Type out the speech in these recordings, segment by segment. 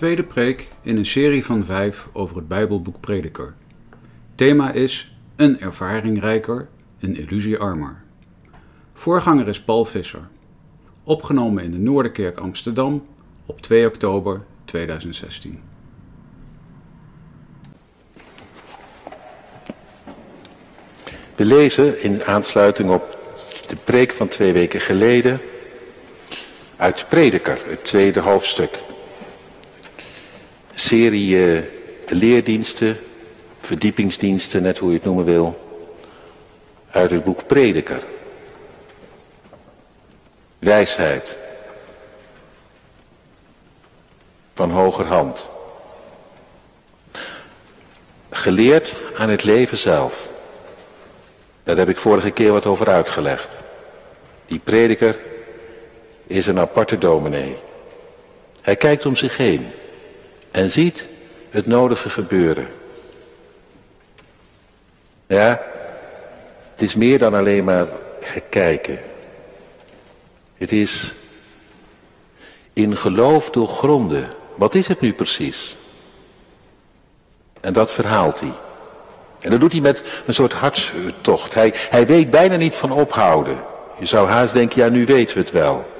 tweede preek in een serie van vijf over het Bijbelboek Prediker. Thema is Een ervaring rijker, een illusie armer. Voorganger is Paul Visser. Opgenomen in de Noorderkerk Amsterdam op 2 oktober 2016. We lezen in aansluiting op de preek van twee weken geleden uit Prediker, het tweede hoofdstuk. Serie uh, leerdiensten, verdiepingsdiensten, net hoe je het noemen wil, uit het boek Prediker. Wijsheid van hogerhand. Geleerd aan het leven zelf. Daar heb ik vorige keer wat over uitgelegd. Die prediker is een aparte dominee. Hij kijkt om zich heen en ziet het nodige gebeuren. Ja, het is meer dan alleen maar kijken. Het is in geloof doorgronden. Wat is het nu precies? En dat verhaalt hij. En dat doet hij met een soort hartstocht. Hij, hij weet bijna niet van ophouden. Je zou haast denken, ja nu weten we het wel.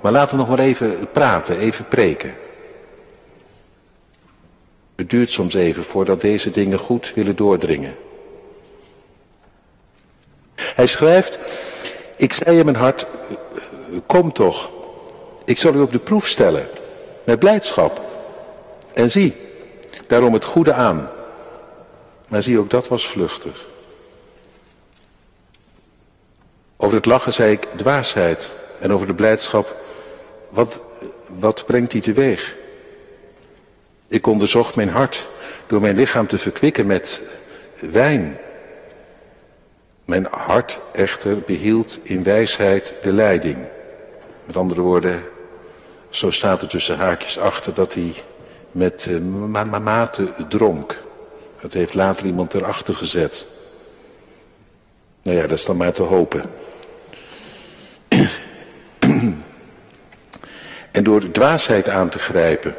Maar laten we nog maar even praten, even preken. Het duurt soms even voordat deze dingen goed willen doordringen. Hij schrijft, ik zei in mijn hart, kom toch, ik zal u op de proef stellen, met blijdschap. En zie, daarom het goede aan. Maar zie, ook dat was vluchtig. Over het lachen zei ik dwaasheid. En over de blijdschap, wat, wat brengt die teweeg? Ik onderzocht mijn hart door mijn lichaam te verkwikken met wijn. Mijn hart echter behield in wijsheid de leiding. Met andere woorden, zo staat er tussen haakjes achter dat hij met uh, mate dronk. Dat heeft later iemand erachter gezet. Nou ja, dat is dan maar te hopen. en door dwaasheid aan te grijpen.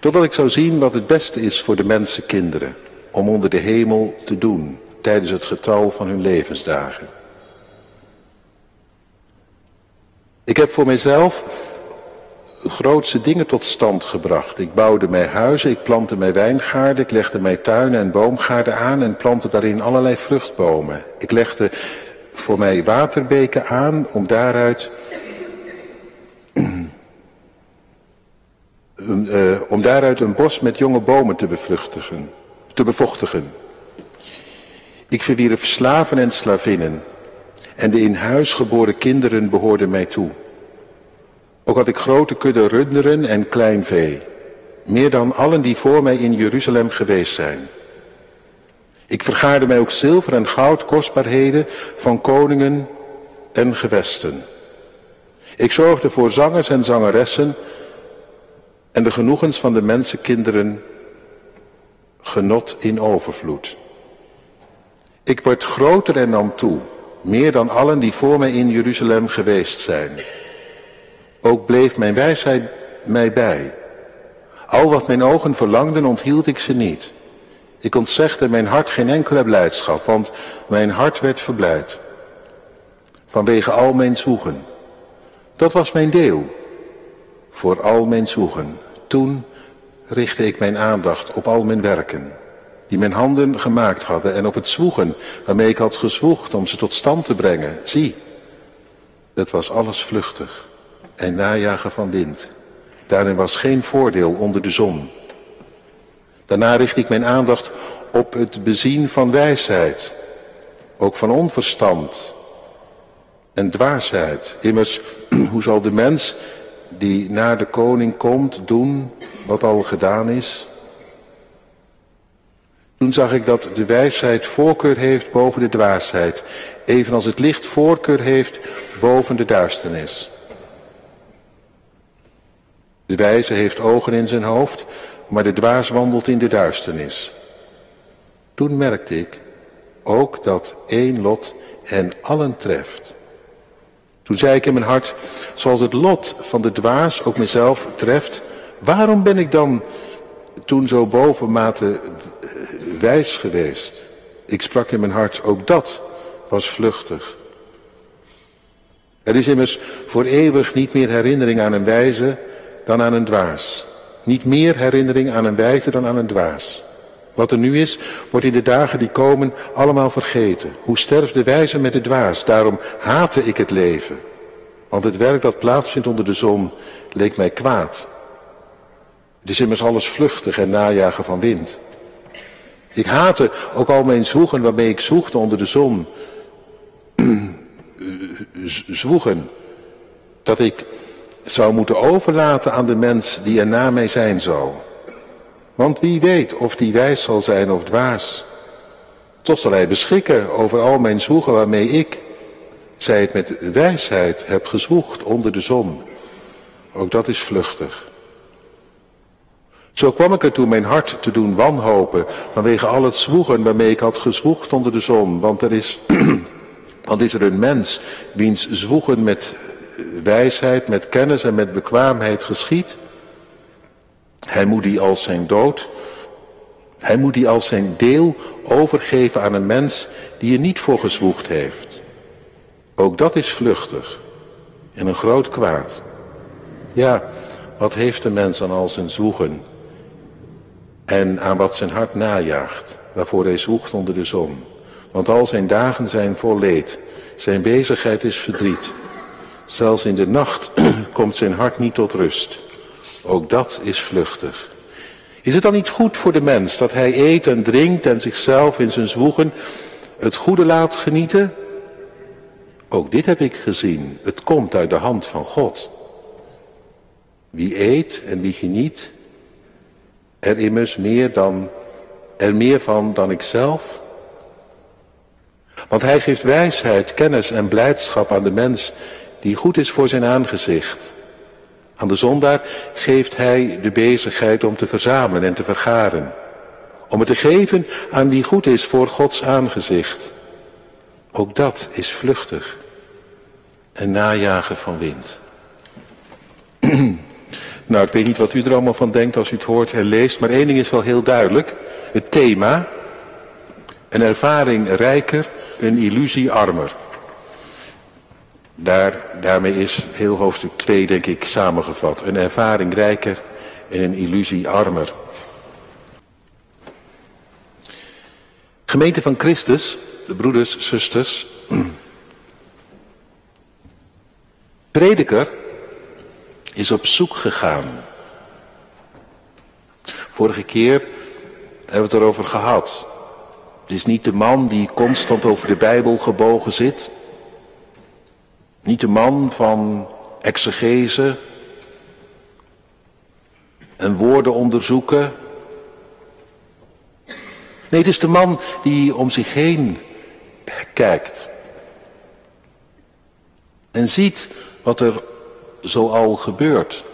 Totdat ik zou zien wat het beste is voor de mensenkinderen om onder de hemel te doen tijdens het getal van hun levensdagen. Ik heb voor mijzelf grootste dingen tot stand gebracht. Ik bouwde mijn huizen, ik plantte mijn wijngaarden, ik legde mijn tuinen en boomgaarden aan en plantte daarin allerlei vruchtbomen. Ik legde voor mij waterbeken aan om daaruit uh, om daaruit een bos met jonge bomen te bevruchtigen, te bevochtigen. Ik verwierf slaven en slavinnen en de in huis geboren kinderen behoorden mij toe. Ook had ik grote kudde runderen en klein vee, meer dan allen die voor mij in Jeruzalem geweest zijn. Ik vergaarde mij ook zilver en goud, kostbaarheden van koningen en gewesten. Ik zorgde voor zangers en zangeressen en de genoegens van de mensenkinderen genot in overvloed. Ik word groter en nam toe, meer dan allen die voor mij in Jeruzalem geweest zijn. Ook bleef mijn wijsheid mij bij. Al wat mijn ogen verlangden, onthield ik ze niet. Ik ontzegde mijn hart geen enkele blijdschap, want mijn hart werd verblijd. Vanwege al mijn zoegen. Dat was mijn deel voor al mijn zoegen. Toen richtte ik mijn aandacht op al mijn werken, die mijn handen gemaakt hadden, en op het zwoegen waarmee ik had gezwoegd om ze tot stand te brengen. Zie, het was alles vluchtig en najagen van wind. Daarin was geen voordeel onder de zon. Daarna richtte ik mijn aandacht op het bezien van wijsheid, ook van onverstand en dwaasheid. Immers, hoe zal de mens die naar de koning komt doen wat al gedaan is? Toen zag ik dat de wijsheid voorkeur heeft boven de dwaasheid, evenals het licht voorkeur heeft boven de duisternis. De wijze heeft ogen in zijn hoofd, maar de dwaas wandelt in de duisternis. Toen merkte ik ook dat één lot hen allen treft. Toen zei ik in mijn hart, zoals het lot van de dwaas ook mezelf treft, Waarom ben ik dan toen zo bovenmate wijs geweest? Ik sprak in mijn hart, ook dat was vluchtig. Er is immers voor eeuwig niet meer herinnering aan een wijze dan aan een dwaas. Niet meer herinnering aan een wijze dan aan een dwaas. Wat er nu is, wordt in de dagen die komen allemaal vergeten. Hoe sterft de wijze met de dwaas? Daarom haatte ik het leven. Want het werk dat plaatsvindt onder de zon leek mij kwaad. Het is immers alles vluchtig en najagen van wind. Ik haatte ook al mijn zwoegen waarmee ik zwoegde onder de zon. zwoegen dat ik zou moeten overlaten aan de mens die er na mij zijn zou. Want wie weet of die wijs zal zijn of dwaas. Toch zal hij beschikken over al mijn zwoegen waarmee ik, zij het met wijsheid, heb gezwoegd onder de zon. Ook dat is vluchtig. Zo kwam ik er toe mijn hart te doen wanhopen vanwege al het zwoegen waarmee ik had gezwoegd onder de zon. Want er is, want is er een mens wiens zwoegen met wijsheid, met kennis en met bekwaamheid geschiet? Hij moet die als zijn dood, hij moet die als zijn deel overgeven aan een mens die er niet voor gezwoegd heeft. Ook dat is vluchtig en een groot kwaad. Ja, wat heeft de mens aan al zijn zwoegen en aan wat zijn hart najaagt, waarvoor hij zwoegt onder de zon? Want al zijn dagen zijn vol leed, zijn bezigheid is verdriet. Zelfs in de nacht komt zijn hart niet tot rust. Ook dat is vluchtig. Is het dan niet goed voor de mens dat hij eet en drinkt en zichzelf in zijn zwoegen het goede laat genieten? Ook dit heb ik gezien. Het komt uit de hand van God. Wie eet en wie geniet, er immers meer dan, er meer van dan ikzelf. Want hij geeft wijsheid, kennis en blijdschap aan de mens die goed is voor zijn aangezicht. Aan de zondaar geeft hij de bezigheid om te verzamelen en te vergaren. Om het te geven aan wie goed is voor Gods aangezicht. Ook dat is vluchtig. En najagen van wind. nou, ik weet niet wat u er allemaal van denkt als u het hoort en leest, maar één ding is wel heel duidelijk. Het thema, een ervaring rijker, een illusie armer. Daar, daarmee is heel hoofdstuk 2 denk ik samengevat. Een ervaring rijker en een illusie armer. Gemeente van Christus, de broeders, zusters. Prediker is op zoek gegaan. Vorige keer hebben we het erover gehad. Het is niet de man die constant over de Bijbel gebogen zit. Niet de man van exegese en woorden onderzoeken. Nee, het is de man die om zich heen kijkt. En ziet wat er zoal gebeurt.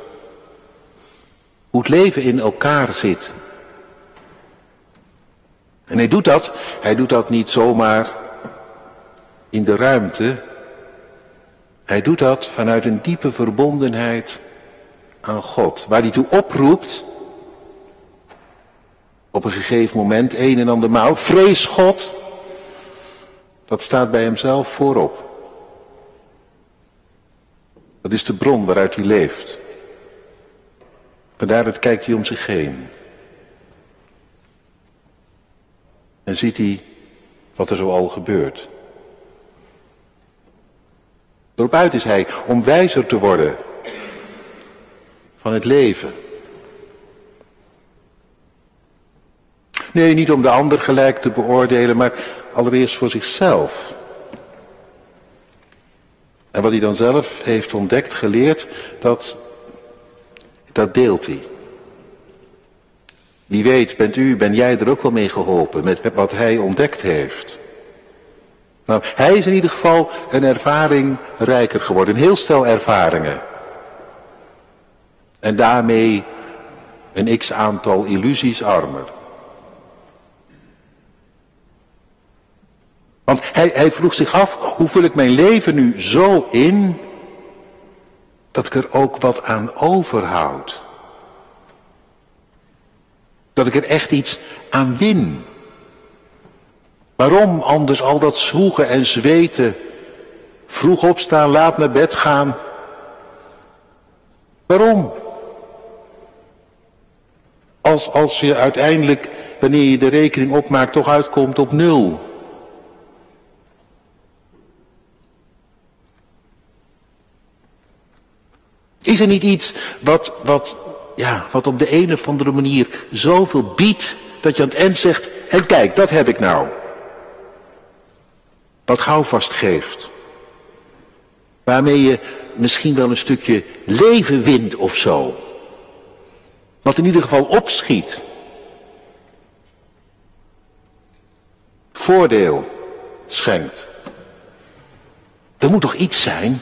Hoe het leven in elkaar zit. En hij doet dat, hij doet dat niet zomaar in de ruimte, hij doet dat vanuit een diepe verbondenheid aan God. Waar hij toe oproept, op een gegeven moment, een en ander maal, vrees God. Dat staat bij hemzelf voorop. Dat is de bron waaruit hij leeft. Vandaar dat kijkt hij om zich heen. En ziet hij wat er zo al gebeurt. Erop is hij om wijzer te worden van het leven. Nee, niet om de ander gelijk te beoordelen, maar allereerst voor zichzelf. En wat hij dan zelf heeft ontdekt, geleerd, dat, dat deelt hij. Wie weet, bent u, ben jij er ook wel mee geholpen met wat hij ontdekt heeft. Nou, hij is in ieder geval een ervaring rijker geworden. Een heel stel ervaringen. En daarmee een x aantal illusies armer. Want hij, hij vroeg zich af, hoe vul ik mijn leven nu zo in, dat ik er ook wat aan overhoud. Dat ik er echt iets aan win. Waarom anders al dat zwoegen en zweten? Vroeg opstaan, laat naar bed gaan. Waarom? Als, als je uiteindelijk, wanneer je de rekening opmaakt, toch uitkomt op nul. Is er niet iets wat, wat, ja, wat op de een of andere manier zoveel biedt, dat je aan het eind zegt, en kijk, dat heb ik nou. Wat houvast geeft. Waarmee je misschien wel een stukje leven wint of zo. Wat in ieder geval opschiet. Voordeel schenkt. Er moet toch iets zijn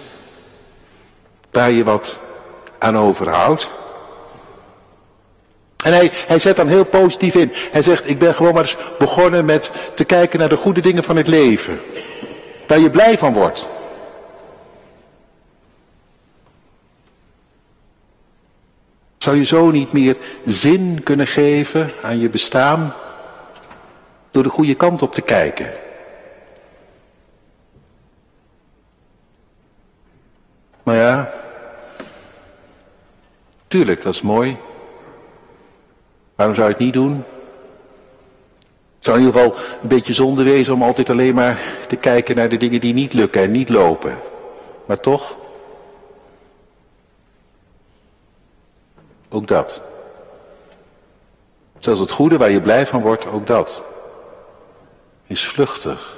waar je wat aan overhoudt. En hij, hij zet dan heel positief in. Hij zegt, ik ben gewoon maar eens begonnen met te kijken naar de goede dingen van het leven. Waar je blij van wordt. Zou je zo niet meer zin kunnen geven aan je bestaan door de goede kant op te kijken? Maar ja, tuurlijk, dat is mooi. Waarom zou je het niet doen? Het zou in ieder geval een beetje zonde wezen om altijd alleen maar te kijken naar de dingen die niet lukken en niet lopen. Maar toch, ook dat. Zelfs het goede waar je blij van wordt, ook dat. Is vluchtig.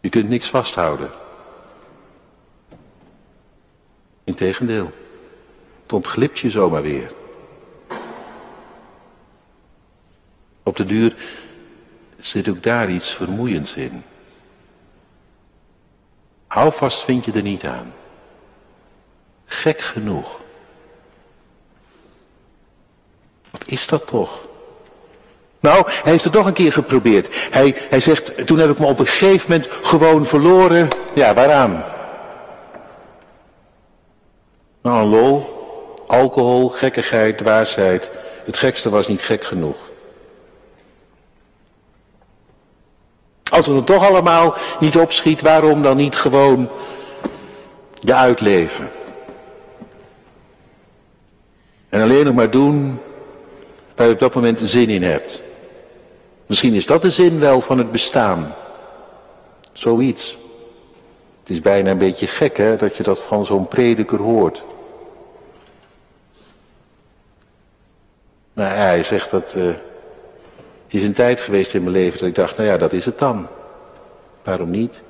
Je kunt niks vasthouden. Integendeel, het ontglipt je zomaar weer. Op de duur zit ook daar iets vermoeiends in. Hou vast vind je er niet aan. Gek genoeg. Wat is dat toch? Nou, hij heeft het nog een keer geprobeerd. Hij, hij zegt, toen heb ik me op een gegeven moment gewoon verloren. Ja, waaraan? Nou, lol, alcohol, gekkigheid, dwaasheid. Het gekste was niet gek genoeg. Als het dan toch allemaal niet opschiet, waarom dan niet gewoon je uitleven? En alleen nog maar doen waar je op dat moment zin in hebt. Misschien is dat de zin wel van het bestaan. Zoiets. Het is bijna een beetje gek hè, dat je dat van zo'n prediker hoort. Nou ja, hij zegt dat uh, is een tijd geweest in mijn leven dat ik dacht, nou ja, dat is het dan. Waarom niet?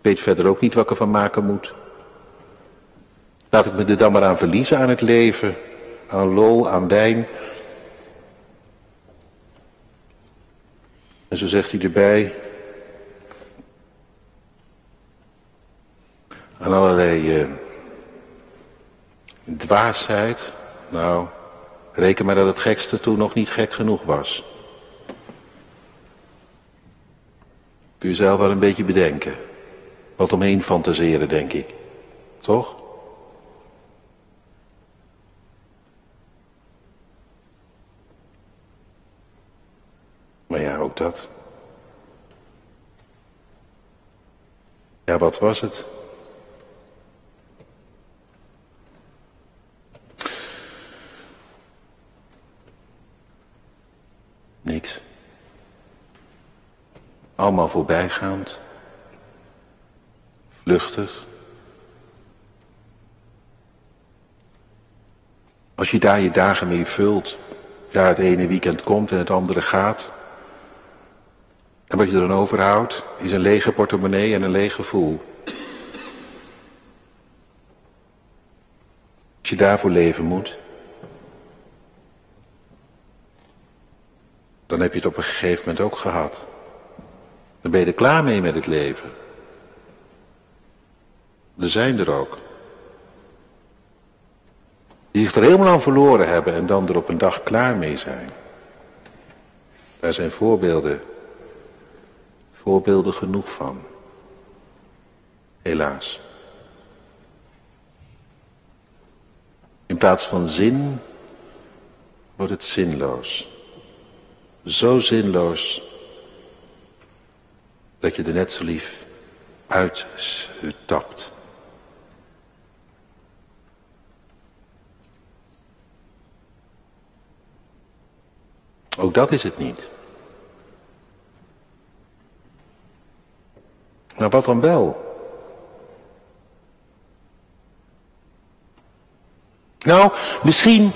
Weet verder ook niet wat ik ervan maken moet. Laat ik me er dan maar aan verliezen aan het leven, aan lol, aan wijn. En zo zegt hij erbij, aan allerlei uh, dwaasheid. Nou, reken maar dat het gekste toen nog niet gek genoeg was. Kun je zelf wel een beetje bedenken. Wat omheen fantaseren, denk ik. Toch? Maar ja, ook dat. Ja, wat was het? Niks. Allemaal voorbijgaand. Vluchtig. Als je daar je dagen mee vult, daar het ene weekend komt en het andere gaat. En wat je er dan overhoudt, is een lege portemonnee en een leeg gevoel. Als je daarvoor leven moet, dan heb je het op een gegeven moment ook gehad. Dan ben je er klaar mee met het leven. Er zijn er ook. Die zich er helemaal aan verloren hebben en dan er op een dag klaar mee zijn. Daar zijn voorbeelden voorbeelden genoeg van. Helaas. In plaats van zin wordt het zinloos. Zo zinloos dat je er net zo lief uit tapt. Ook dat is het niet. Maar wat dan wel? Nou, misschien,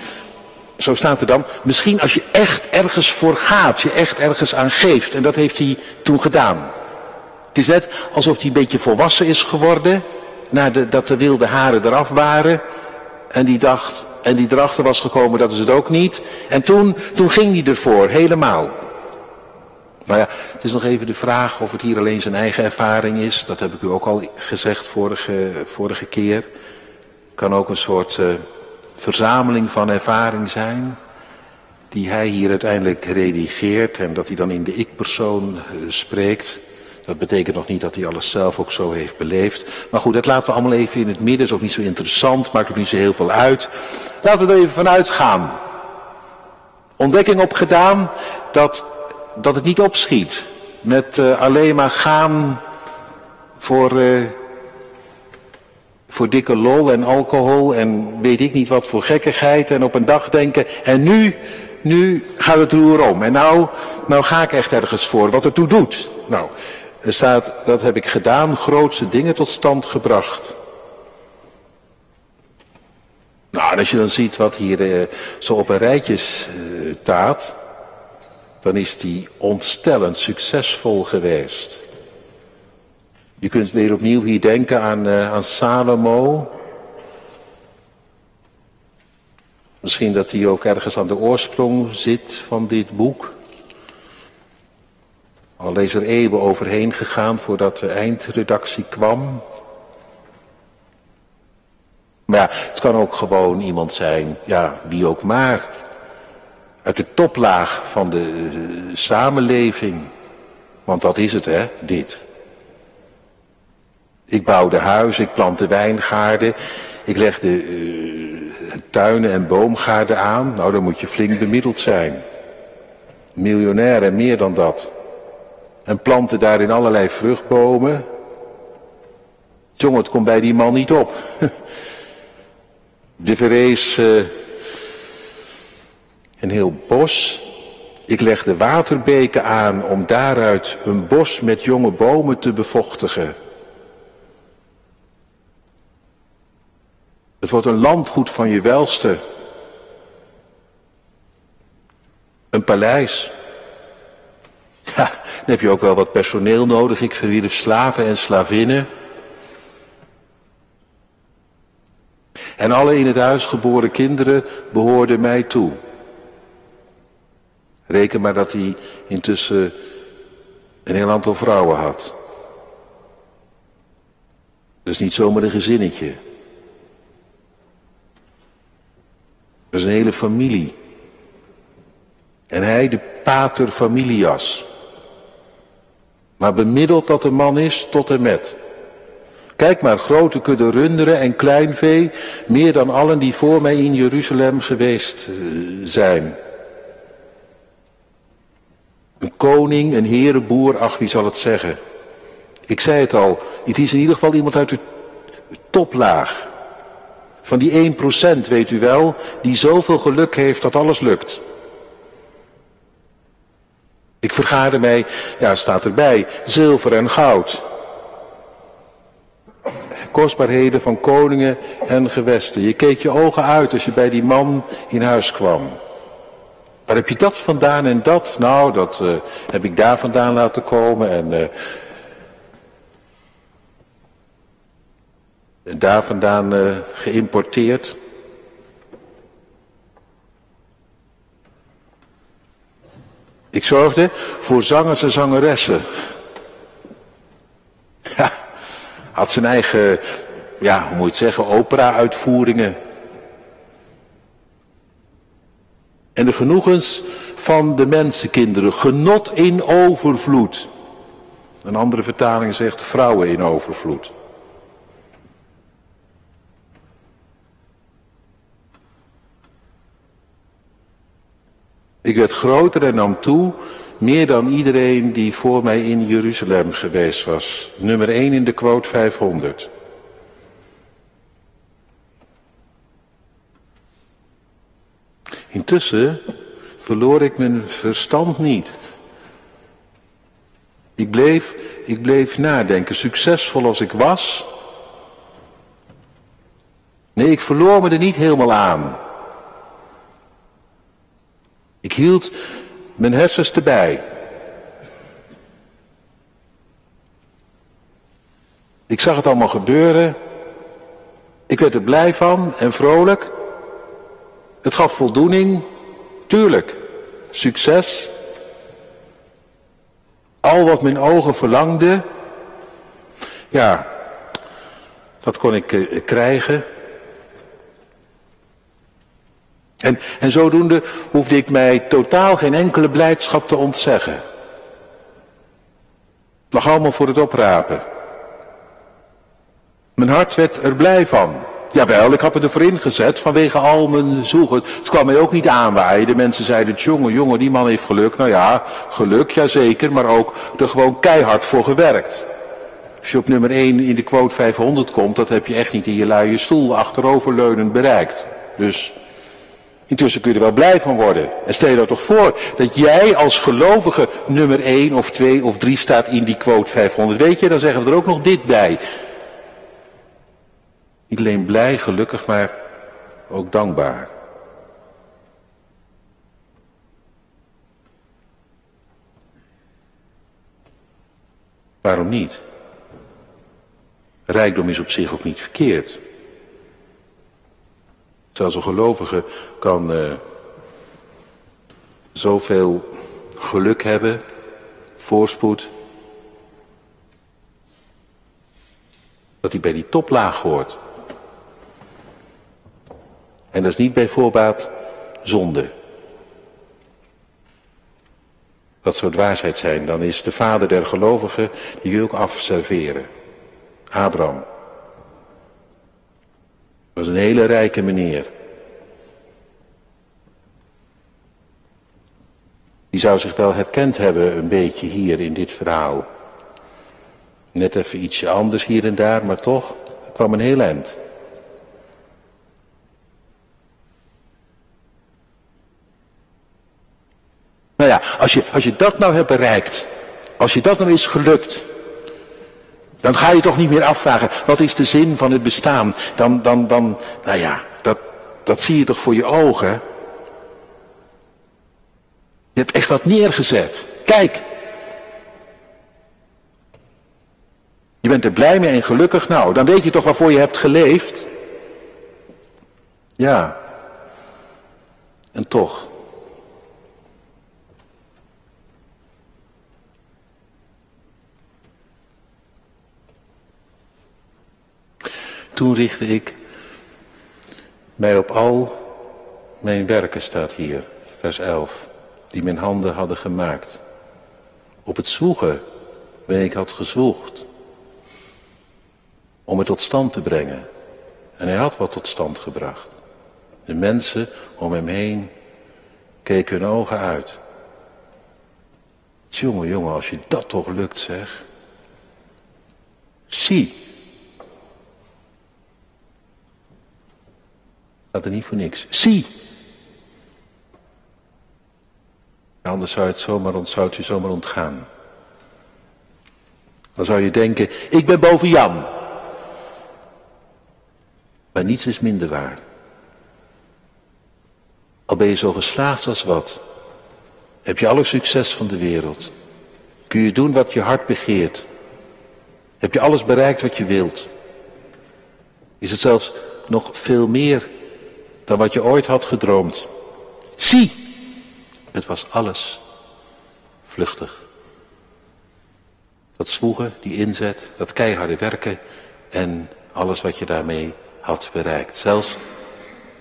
zo staat er dan, misschien als je echt ergens voor gaat, je echt ergens aan geeft. En dat heeft hij toen gedaan. Is net alsof hij een beetje volwassen is geworden, nadat de wilde haren eraf waren. En die dacht, en die erachter was gekomen, dat is het ook niet. En toen, toen ging hij ervoor, helemaal. Nou ja, het is nog even de vraag of het hier alleen zijn eigen ervaring is. Dat heb ik u ook al gezegd vorige, vorige keer. Kan ook een soort uh, verzameling van ervaring zijn. Die hij hier uiteindelijk redigeert en dat hij dan in de ik-persoon uh, spreekt. Dat betekent nog niet dat hij alles zelf ook zo heeft beleefd. Maar goed, dat laten we allemaal even in het midden. Is ook niet zo interessant, maakt ook niet zo heel veel uit. Laten we er even vanuit gaan. Ontdekking opgedaan dat, dat het niet opschiet. Met uh, alleen maar gaan voor, uh, voor dikke lol en alcohol en weet ik niet wat voor gekkigheid. En op een dag denken, en nu, nu gaat het roer om. En nou, nou ga ik echt ergens voor, wat het toe doet. Nou, er staat, dat heb ik gedaan, grootste dingen tot stand gebracht. Nou, en als je dan ziet wat hier eh, zo op een rijtje staat, dan is die ontstellend succesvol geweest. Je kunt weer opnieuw hier denken aan, uh, aan Salomo. Misschien dat hij ook ergens aan de oorsprong zit van dit boek. Al is er eeuwen overheen gegaan voordat de eindredactie kwam. Maar ja, het kan ook gewoon iemand zijn, ja, wie ook maar. Uit de toplaag van de uh, samenleving. Want dat is het, hè, dit. Ik bouwde huizen, ik plantte wijngaarden, ik legde uh, tuinen en boomgaarden aan. Nou, dan moet je flink bemiddeld zijn. Miljonair en meer dan dat en planten daarin allerlei vruchtbomen. Jongen, het komt bij die man niet op. De verrees uh, een heel bos. Ik legde waterbeken aan om daaruit een bos met jonge bomen te bevochtigen. Het wordt een landgoed van je welste. Een paleis. Ja, dan heb je ook wel wat personeel nodig. Ik verwierf slaven en slavinnen. En alle in het huis geboren kinderen behoorden mij toe. Reken maar dat hij intussen een heel aantal vrouwen had. Dat is niet zomaar een gezinnetje. Dat is een hele familie. En hij de pater familias. Maar bemiddeld dat de man is tot en met. Kijk maar, grote kudde runderen en kleinvee, meer dan allen die voor mij in Jeruzalem geweest eh, zijn. Een koning, een herenboer, ach wie zal het zeggen. Ik zei het al, het is in ieder geval iemand uit de toplaag. Van die 1% weet u wel, die zoveel geluk heeft dat alles lukt. Ik vergaarde mij, ja staat erbij, zilver en goud. Kostbaarheden van koningen en gewesten. Je keek je ogen uit als je bij die man in huis kwam. Waar heb je dat vandaan en dat? Nou, dat uh, heb ik daar vandaan laten komen en, uh, en daar vandaan uh, geïmporteerd. Ik zorgde voor zangers en zangeressen. Had zijn eigen, ja, hoe moet je zeggen, opera-uitvoeringen. En de genoegens van de mensenkinderen, genot in overvloed. Een andere vertaling zegt vrouwen in overvloed. Ik werd groter en nam toe, meer dan iedereen die voor mij in Jeruzalem geweest was. Nummer 1 in de quote 500. Intussen verloor ik mijn verstand niet. Ik bleef, ik bleef nadenken, succesvol als ik was. Nee, ik verloor me er niet helemaal aan. Ik hield mijn hersens erbij. Ik zag het allemaal gebeuren. Ik werd er blij van en vrolijk. Het gaf voldoening, tuurlijk. Succes. Al wat mijn ogen verlangden. Ja, dat kon ik uh, krijgen. En, en zodoende hoefde ik mij totaal geen enkele blijdschap te ontzeggen. Het lag allemaal voor het oprapen. Mijn hart werd er blij van. Jawel, ik had het ervoor ingezet vanwege al mijn zoeken. Het kwam mij ook niet aanwaaien. De mensen zeiden, jongen, jongen, die man heeft geluk. Nou ja, geluk, jazeker, maar ook er gewoon keihard voor gewerkt. Als je op nummer 1 in de quote 500 komt, dat heb je echt niet in je luie stoel achteroverleunend bereikt. Dus intussen kun je er wel blij van worden. En stel je nou toch voor dat jij als gelovige nummer 1 of 2 of 3 staat in die quote 500. Weet je, dan zeggen we er ook nog dit bij. Niet alleen blij, gelukkig, maar ook dankbaar. Waarom niet? Rijkdom is op zich ook niet verkeerd. Zelfs een gelovige kan uh, zoveel geluk hebben, voorspoed, dat hij bij die toplaag hoort. En dat is niet bij voorbaat zonde. Dat zou dwaasheid zijn. Dan is de vader der gelovigen, die wil ook afserveren. Abraham. Was een hele rijke meneer. Die zou zich wel herkend hebben een beetje hier in dit verhaal. Net even ietsje anders hier en daar, maar toch, kwam een heel eind. Nou ja, als je, als je dat nou hebt bereikt, als je dat nou is gelukt, dan ga je toch niet meer afvragen, wat is de zin van het bestaan? Dan, dan, dan, nou ja, dat, dat zie je toch voor je ogen. Je hebt echt wat neergezet. Kijk. Je bent er blij mee en gelukkig. Nou, dan weet je toch waarvoor je hebt geleefd. Ja. En toch. Toen richtte ik mij op al mijn werken, staat hier, vers 11, die mijn handen hadden gemaakt. Op het zwoegen, waar ik had gezwoegd, om het tot stand te brengen. En hij had wat tot stand gebracht. De mensen om hem heen keken hun ogen uit. Jongen, jongen, als je dat toch lukt, zeg. Zie, Staat er niet voor niks. Zie! Anders zou, het zomaar, zou het je zomaar ontgaan. Dan zou je denken, ik ben boven Jan. Maar niets is minder waar. Al ben je zo geslaagd als wat. Heb je alle succes van de wereld. Kun je doen wat je hart begeert. Heb je alles bereikt wat je wilt. Is het zelfs nog veel meer dan wat je ooit had gedroomd. Zie, het was alles vluchtig. Dat zwoegen, die inzet, dat keiharde werken en alles wat je daarmee had bereikt. Zelfs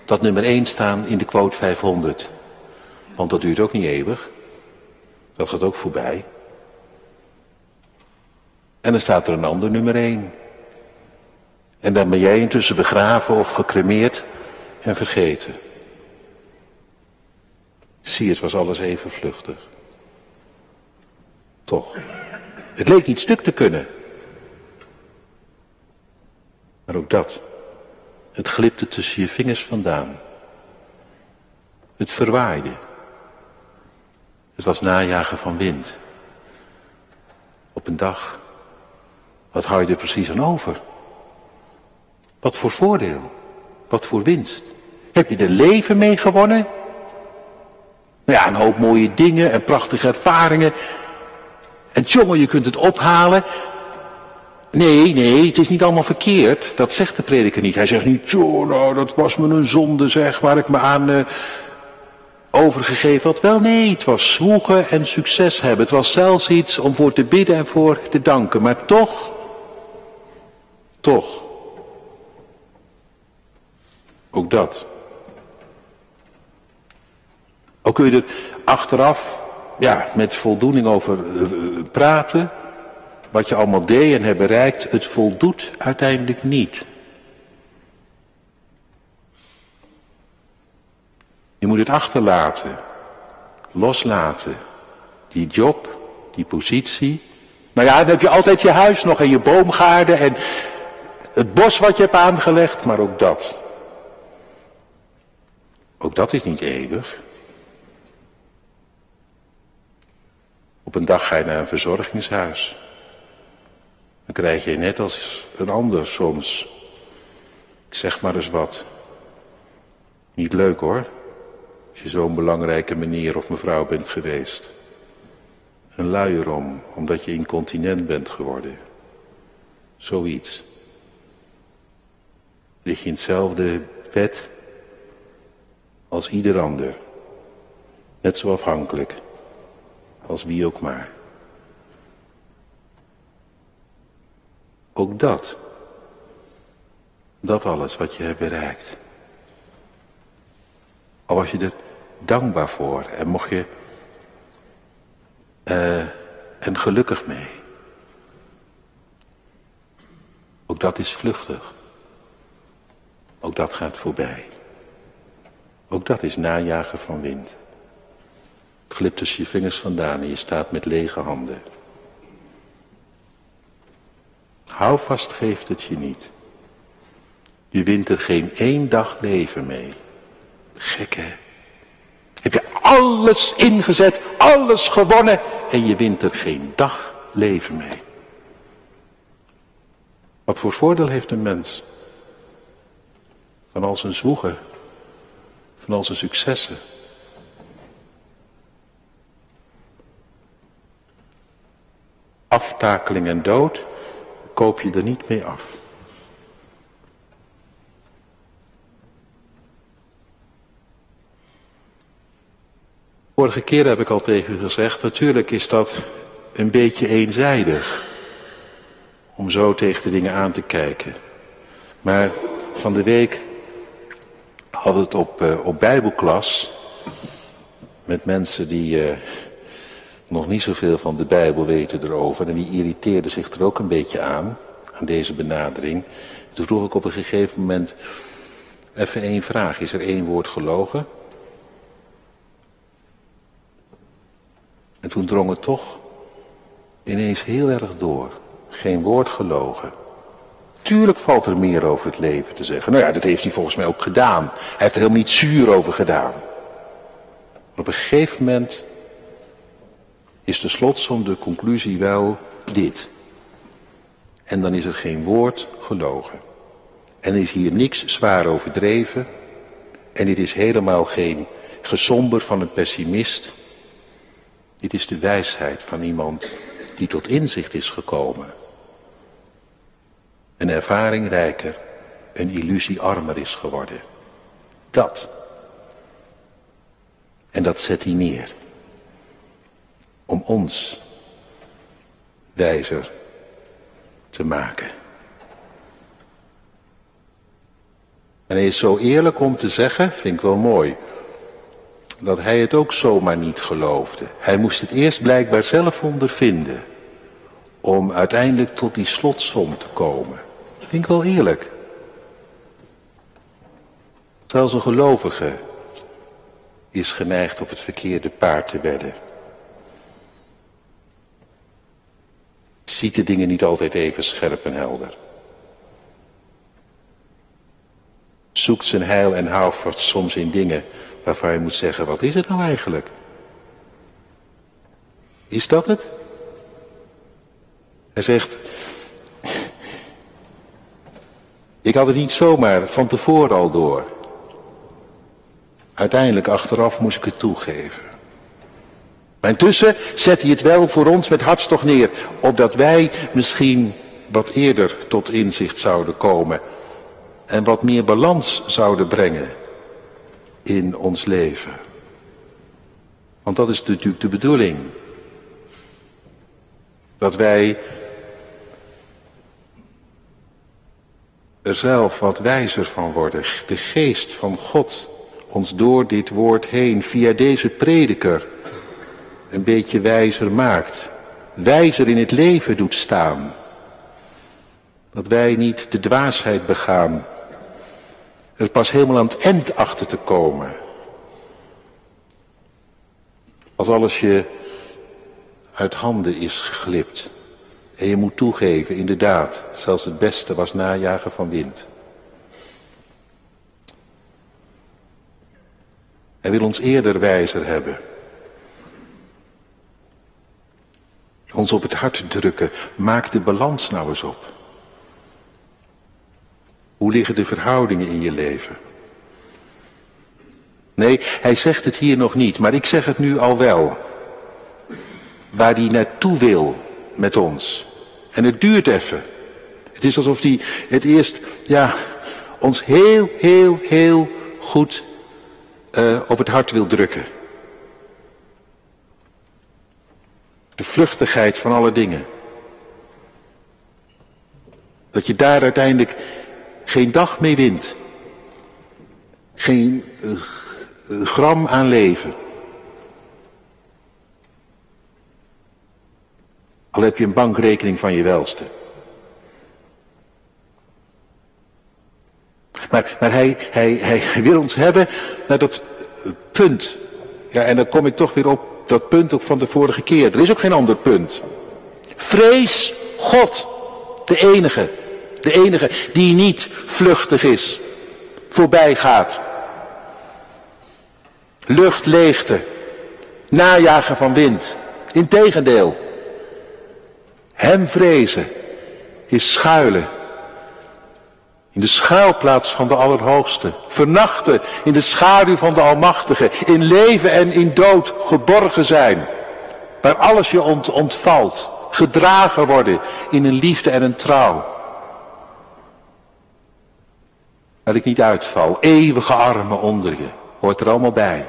dat nummer 1 staan in de quote 500. Want dat duurt ook niet eeuwig. Dat gaat ook voorbij. En dan staat er een ander nummer 1. En dan ben jij intussen begraven of gecremeerd en vergeten. Zie, het was alles even vluchtig. Toch. Het leek niet stuk te kunnen. Maar ook dat. Het glipte tussen je vingers vandaan. Het verwaaide. Het was najagen van wind. Op een dag. Wat hou je er precies aan over? Wat voor voordeel? Wat voor winst? Heb je er leven mee gewonnen? Nou ja, een hoop mooie dingen en prachtige ervaringen. En jongen, je kunt het ophalen. Nee, nee, het is niet allemaal verkeerd. Dat zegt de prediker niet. Hij zegt niet, joh, nou, dat was me een zonde, zeg, waar ik me aan uh, overgegeven had. Wel, nee, het was zwoegen en succes hebben. Het was zelfs iets om voor te bidden en voor te danken. Maar toch, toch, ook dat. Ook kun je er achteraf ja, met voldoening over uh, praten. Wat je allemaal deed en hebt bereikt, het voldoet uiteindelijk niet. Je moet het achterlaten, loslaten. Die job, die positie. Nou ja, dan heb je altijd je huis nog en je boomgaarden en het bos wat je hebt aangelegd, maar ook dat. Ook dat is niet eeuwig. Op een dag ga je naar een verzorgingshuis. Dan krijg je net als een ander soms. Ik zeg maar eens wat. Niet leuk hoor. Als je zo'n belangrijke meneer of mevrouw bent geweest. Een luier om, omdat je incontinent bent geworden. Zoiets. Lig je in hetzelfde bed als ieder ander. Net zo afhankelijk als wie ook maar. Ook dat, dat alles wat je hebt bereikt. Al was je er dankbaar voor en mocht je uh, en gelukkig mee. Ook dat is vluchtig. Ook dat gaat voorbij. Ook dat is najagen van wind. Het glipt tussen je vingers vandaan en je staat met lege handen. Hou vast geeft het je niet. Je wint er geen één dag leven mee. Gek hè? Heb je alles ingezet, alles gewonnen en je wint er geen dag leven mee. Wat voor voordeel heeft een mens? Van al zijn zwoegen, van al successen. Aftakeling en dood koop je er niet mee af. Vorige keer heb ik al tegen u gezegd, natuurlijk is dat een beetje eenzijdig. Om zo tegen de dingen aan te kijken. Maar van de week had het op, uh, op bijbelklas met mensen die uh, nog niet zoveel van de Bijbel weten erover. En die irriteerden zich er ook een beetje aan, aan deze benadering. Toen vroeg ik op een gegeven moment even één vraag. Is er één woord gelogen? En toen drong het toch ineens heel erg door. Geen woord gelogen. Tuurlijk valt er meer over het leven te zeggen. Nou ja, dat heeft hij volgens mij ook gedaan. Hij heeft er helemaal niet zuur over gedaan. Op een gegeven moment is de slotsom de conclusie wel dit. En dan is er geen woord gelogen. En is hier niks zwaar overdreven. En dit is helemaal geen gesomber van een pessimist. Dit is de wijsheid van iemand die tot inzicht is gekomen. Een ervaring rijker, een illusie armer is geworden. Dat. En dat zet hij neer om ons wijzer te maken. En hij is zo eerlijk om te zeggen, vind ik wel mooi, dat hij het ook zomaar niet geloofde. Hij moest het eerst blijkbaar zelf ondervinden, om uiteindelijk tot die slotsom te komen. Vind ik wel eerlijk. Zelfs een gelovige is geneigd op het verkeerde paard te wedden. Ziet de dingen niet altijd even scherp en helder. Zoekt zijn heil en houvast soms in dingen waarvan je moet zeggen, wat is het nou eigenlijk? Is dat het? Hij zegt, ik had het niet zomaar van tevoren al door. Uiteindelijk achteraf moest ik het toegeven. Maar intussen zet hij het wel voor ons met hartstocht neer, opdat wij misschien wat eerder tot inzicht zouden komen en wat meer balans zouden brengen in ons leven. Want dat is natuurlijk de bedoeling. Dat wij er zelf wat wijzer van worden. De geest van God ons door dit woord heen, via deze prediker, een beetje wijzer maakt. Wijzer in het leven doet staan. Dat wij niet de dwaasheid begaan. Er pas helemaal aan het eind achter te komen. Als alles je uit handen is geglipt. En je moet toegeven, inderdaad, zelfs het beste was najagen van wind. Hij wil ons eerder wijzer hebben. Ons op het hart drukken. Maak de balans nou eens op. Hoe liggen de verhoudingen in je leven? Nee, hij zegt het hier nog niet, maar ik zeg het nu al wel. Waar hij naartoe wil met ons. En het duurt even. Het is alsof hij het eerst, ja, ons heel, heel, heel goed uh, op het hart wil drukken. De vluchtigheid van alle dingen. Dat je daar uiteindelijk geen dag mee wint. Geen uh, gram aan leven. Al heb je een bankrekening van je welste. Maar, maar hij, hij, hij wil ons hebben naar dat punt. Ja, en dan kom ik toch weer op dat punt ook van de vorige keer. Er is ook geen ander punt. Vrees God, de enige. De enige die niet vluchtig is, voorbij gaat. Lucht, leegte, najagen van wind. Integendeel, hem vrezen is schuilen in de schuilplaats van de Allerhoogste. Vernachten in de schaduw van de Almachtige. In leven en in dood geborgen zijn. Waar alles je ont ontvalt. Gedragen worden in een liefde en een trouw. Dat ik niet uitval. Eeuwige armen onder je. Hoort er allemaal bij.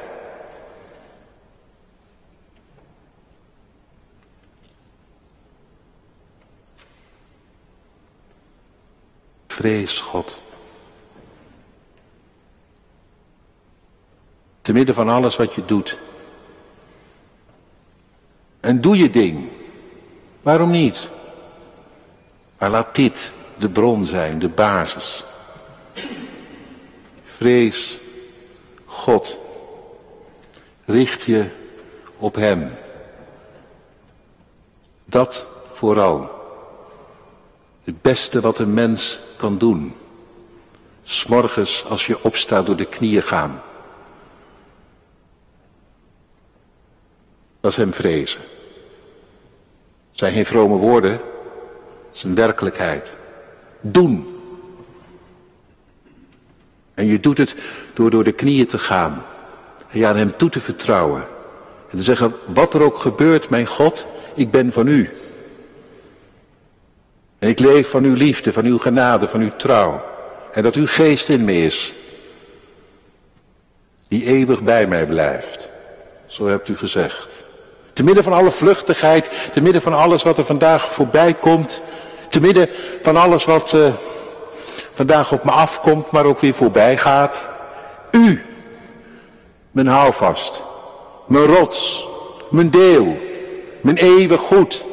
Vrees God. Te midden van alles wat je doet. En doe je ding. Waarom niet? Maar laat dit de bron zijn, de basis. Vrees God. Richt je op Hem. Dat vooral. Het beste wat een mens kan doen. S'morgens als je opstaat door de knieën gaan. Dat is hem vrezen. Het zijn geen vrome woorden, het is een werkelijkheid. Doen. En je doet het door door de knieën te gaan. En je aan hem toe te vertrouwen. En te zeggen, wat er ook gebeurt, mijn God, ik ben van u. En ik leef van uw liefde, van uw genade, van uw trouw. En dat uw geest in me is. Die eeuwig bij mij blijft. Zo hebt u gezegd. Te midden van alle vluchtigheid, te midden van alles wat er vandaag voorbij komt. Te midden van alles wat uh, vandaag op me afkomt, maar ook weer voorbij gaat. U, mijn houvast, mijn rots, mijn deel, mijn eeuwig goed.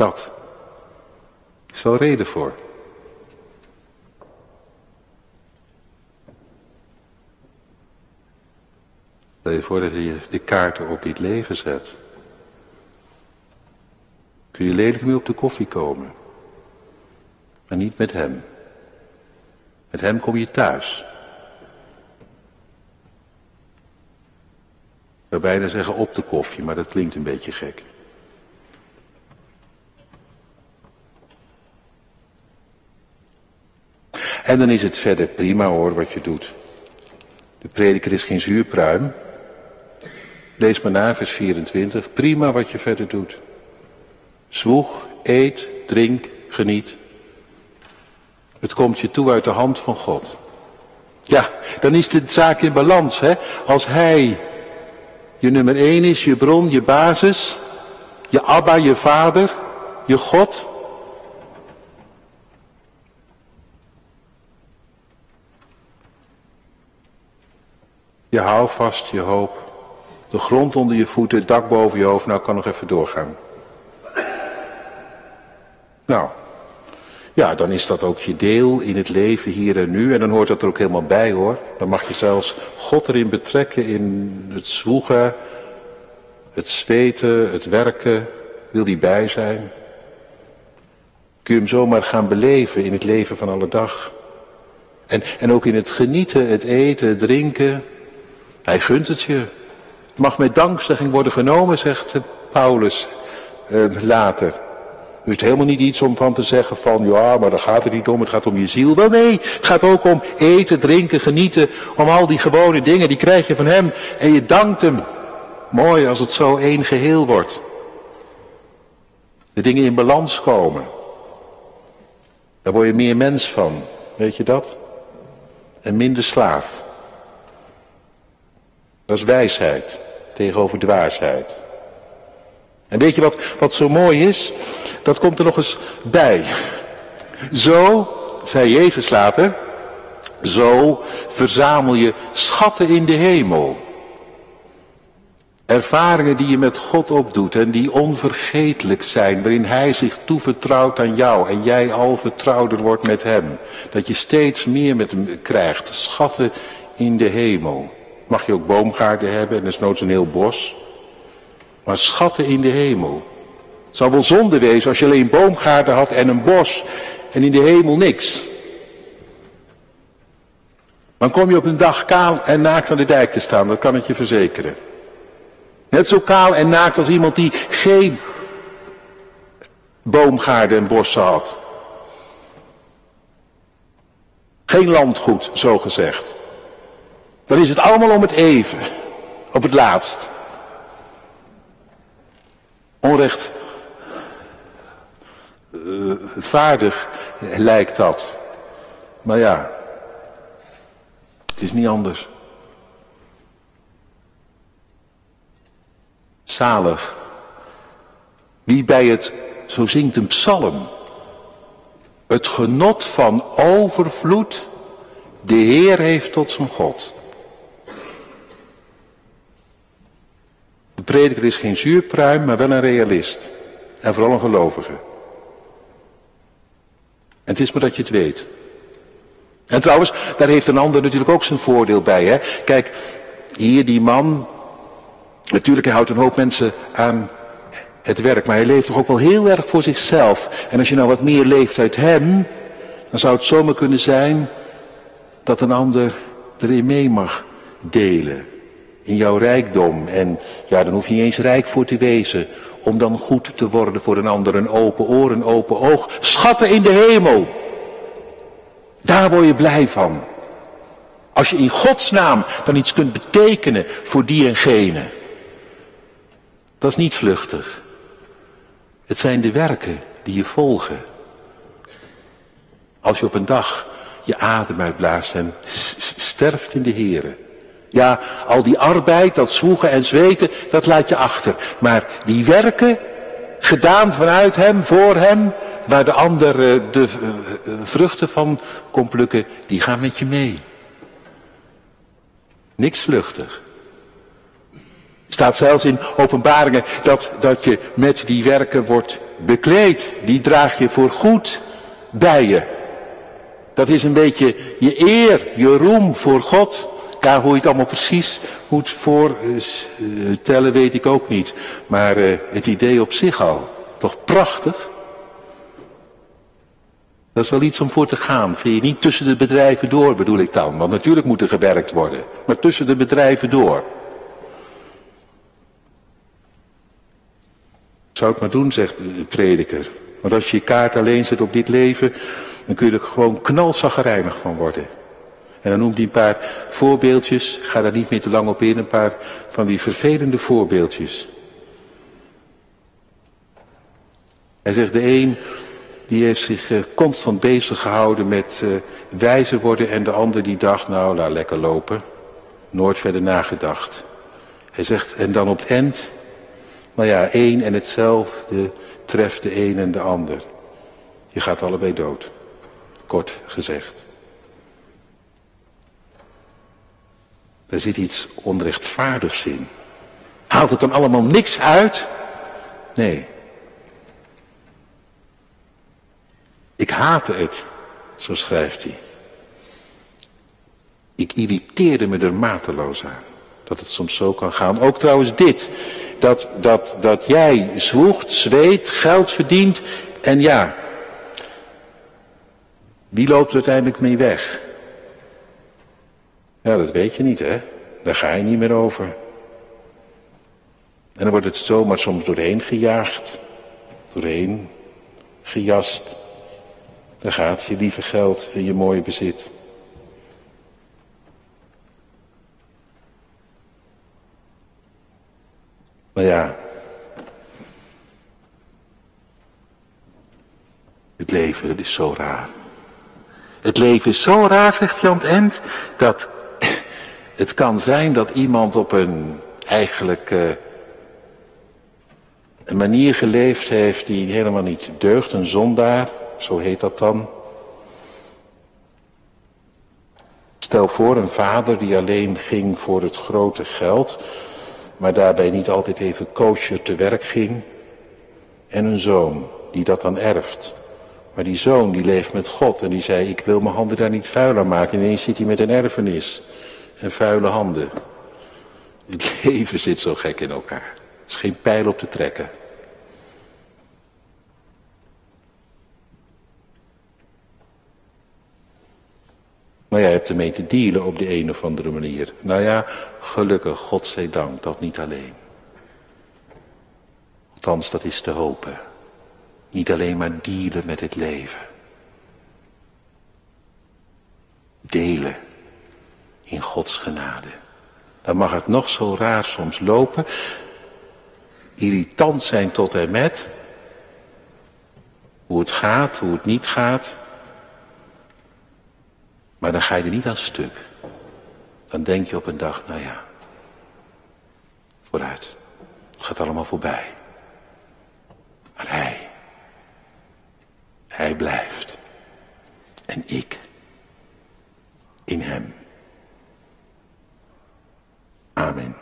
Dat is wel reden voor. Stel je voor dat je de kaarten op dit leven zet. Kun je lelijk mee op de koffie komen. Maar niet met hem. Met hem kom je thuis. We bijna zeggen op de koffie, maar dat klinkt een beetje gek. En dan is het verder prima hoor wat je doet. De prediker is geen zuurpruim. Lees maar na, vers 24. Prima wat je verder doet. Zwoeg, eet, drink, geniet. Het komt je toe uit de hand van God. Ja, dan is de zaak in balans. Hè? Als Hij je nummer één is, je bron, je basis, je Abba, je vader, je God. Je vast, je hoop. De grond onder je voeten, het dak boven je hoofd. Nou, kan nog even doorgaan. Nou, ja, dan is dat ook je deel in het leven hier en nu. En dan hoort dat er ook helemaal bij hoor. Dan mag je zelfs God erin betrekken in het zwoegen, het zweten, het werken. Wil die bij zijn? Kun je hem zomaar gaan beleven in het leven van alle dag. En, en ook in het genieten, het eten, het drinken. Hij gunt het je. Het mag met dankzegging worden genomen, zegt Paulus eh, later. Dus het helemaal niet iets om van te zeggen van, ja, maar daar gaat het niet om, het gaat om je ziel. Wel nee, het gaat ook om eten, drinken, genieten, om al die gewone dingen, die krijg je van hem en je dankt hem. Mooi als het zo één geheel wordt. De dingen in balans komen. Daar word je meer mens van, weet je dat? En minder slaaf. Dat is wijsheid tegenover dwaasheid. En weet je wat, wat zo mooi is? Dat komt er nog eens bij. Zo, zei Jezus later, zo verzamel je schatten in de hemel. Ervaringen die je met God opdoet en die onvergetelijk zijn, waarin Hij zich toevertrouwt aan jou en jij al vertrouwder wordt met Hem. Dat je steeds meer met Hem krijgt, schatten in de hemel. Mag je ook boomgaarden hebben en desnoods een heel bos. Maar schatten in de hemel. Het zou wel zonde wezen als je alleen boomgaarden had en een bos en in de hemel niks. Dan kom je op een dag kaal en naakt aan de dijk te staan, dat kan ik je verzekeren. Net zo kaal en naakt als iemand die geen boomgaarden en bossen had. Geen landgoed, zo gezegd. Dan is het allemaal om het even. Op het laatst. Onrecht uh, vaardig lijkt dat. Maar ja, het is niet anders. Zalig. Wie bij het, zo zingt een psalm, het genot van overvloed de Heer heeft tot zijn God. De prediker is geen zuurpruim, maar wel een realist. En vooral een gelovige. En het is maar dat je het weet. En trouwens, daar heeft een ander natuurlijk ook zijn voordeel bij. Hè? Kijk, hier die man, natuurlijk hij houdt een hoop mensen aan het werk, maar hij leeft toch ook wel heel erg voor zichzelf. En als je nou wat meer leeft uit hem, dan zou het zomaar kunnen zijn dat een ander erin mee mag delen in jouw rijkdom. En ja, dan hoef je niet eens rijk voor te wezen. Om dan goed te worden voor een ander. Een open oor, een open oog. Schatten in de hemel. Daar word je blij van. Als je in Gods naam dan iets kunt betekenen voor die en gene. Dat is niet vluchtig. Het zijn de werken die je volgen. Als je op een dag je adem uitblaast en sterft in de Here. Ja, al die arbeid, dat zwoegen en zweten, dat laat je achter. Maar die werken, gedaan vanuit hem, voor hem, waar de ander eh, de eh, eh, vruchten van komt plukken, die gaan met je mee. Niks vluchtig. Staat zelfs in openbaringen dat, dat je met die werken wordt bekleed. Die draag je voor goed bij je. Dat is een beetje je eer, je roem voor God Ja, hoe je het allemaal precies moet voortellen, weet ik ook niet. Maar uh, het idee op zich al, toch prachtig? Dat is wel iets om voor te gaan, vind je niet? Tussen de bedrijven door bedoel ik dan. Want natuurlijk moet er gewerkt worden. Maar tussen de bedrijven door. Zou het maar doen, zegt de prediker. Want als je je kaart alleen zet op dit leven, dan kun je er gewoon knalzaggerijnig van worden. En dan noemt hij een paar voorbeeldjes, ga daar niet meer te lang op in, een paar van die vervelende voorbeeldjes. Hij zegt de een, die heeft zich uh, constant bezig gehouden met uh, wijzer worden en de ander die dacht, nou laat lekker lopen. Nooit verder nagedacht. Hij zegt, en dan op het eind, nou ja, één en hetzelfde treft de een en de ander. Je gaat allebei dood. Kort gezegd. Daar zit iets onrechtvaardigs in. Haalt het dan allemaal niks uit? Nee. Ik haatte het, zo schrijft hij. Ik irriteerde me er mateloos aan. Dat het soms zo kan gaan. Ook trouwens dit. Dat, dat, dat jij zwoegt, zweet, geld verdient. En ja, wie loopt er uiteindelijk mee weg? Ja, dat weet je niet, hè? Daar ga je niet meer over. En dan wordt het zomaar soms doorheen gejaagd, doorheen gejast. Daar gaat je lieve geld en je mooie bezit. Maar ja, het leven is zo raar. Het leven is zo raar, zegt Jan End, dat het kan zijn dat iemand op een eigenlijk uh, een manier geleefd heeft die helemaal niet deugt, een zondaar, zo heet dat dan. Stel voor een vader die alleen ging voor het grote geld, maar daarbij niet altijd even koosje te werk ging. En een zoon die dat dan erft. Maar die zoon die leeft met God en die zei ik wil mijn handen daar niet vuil aan maken. En ineens zit hij met een erfenis en vuile handen. Het leven zit zo gek in elkaar. Er is geen pijl op te trekken. Maar jij hebt ermee te dealen op de een of andere manier. Nou ja, gelukkig, God zij dank, dat niet alleen. Althans, dat is te hopen. Niet alleen maar dealen met het leven. Delen in Gods genade. Dan mag het nog zo raar soms lopen. Irritant zijn tot en met. Hoe het gaat, hoe het niet gaat. Maar dan ga je er niet aan stuk. Dan denk je op een dag, nou ja, vooruit. Het gaat allemaal voorbij. Maar hij, hij blijft. En ik in hem. Amen.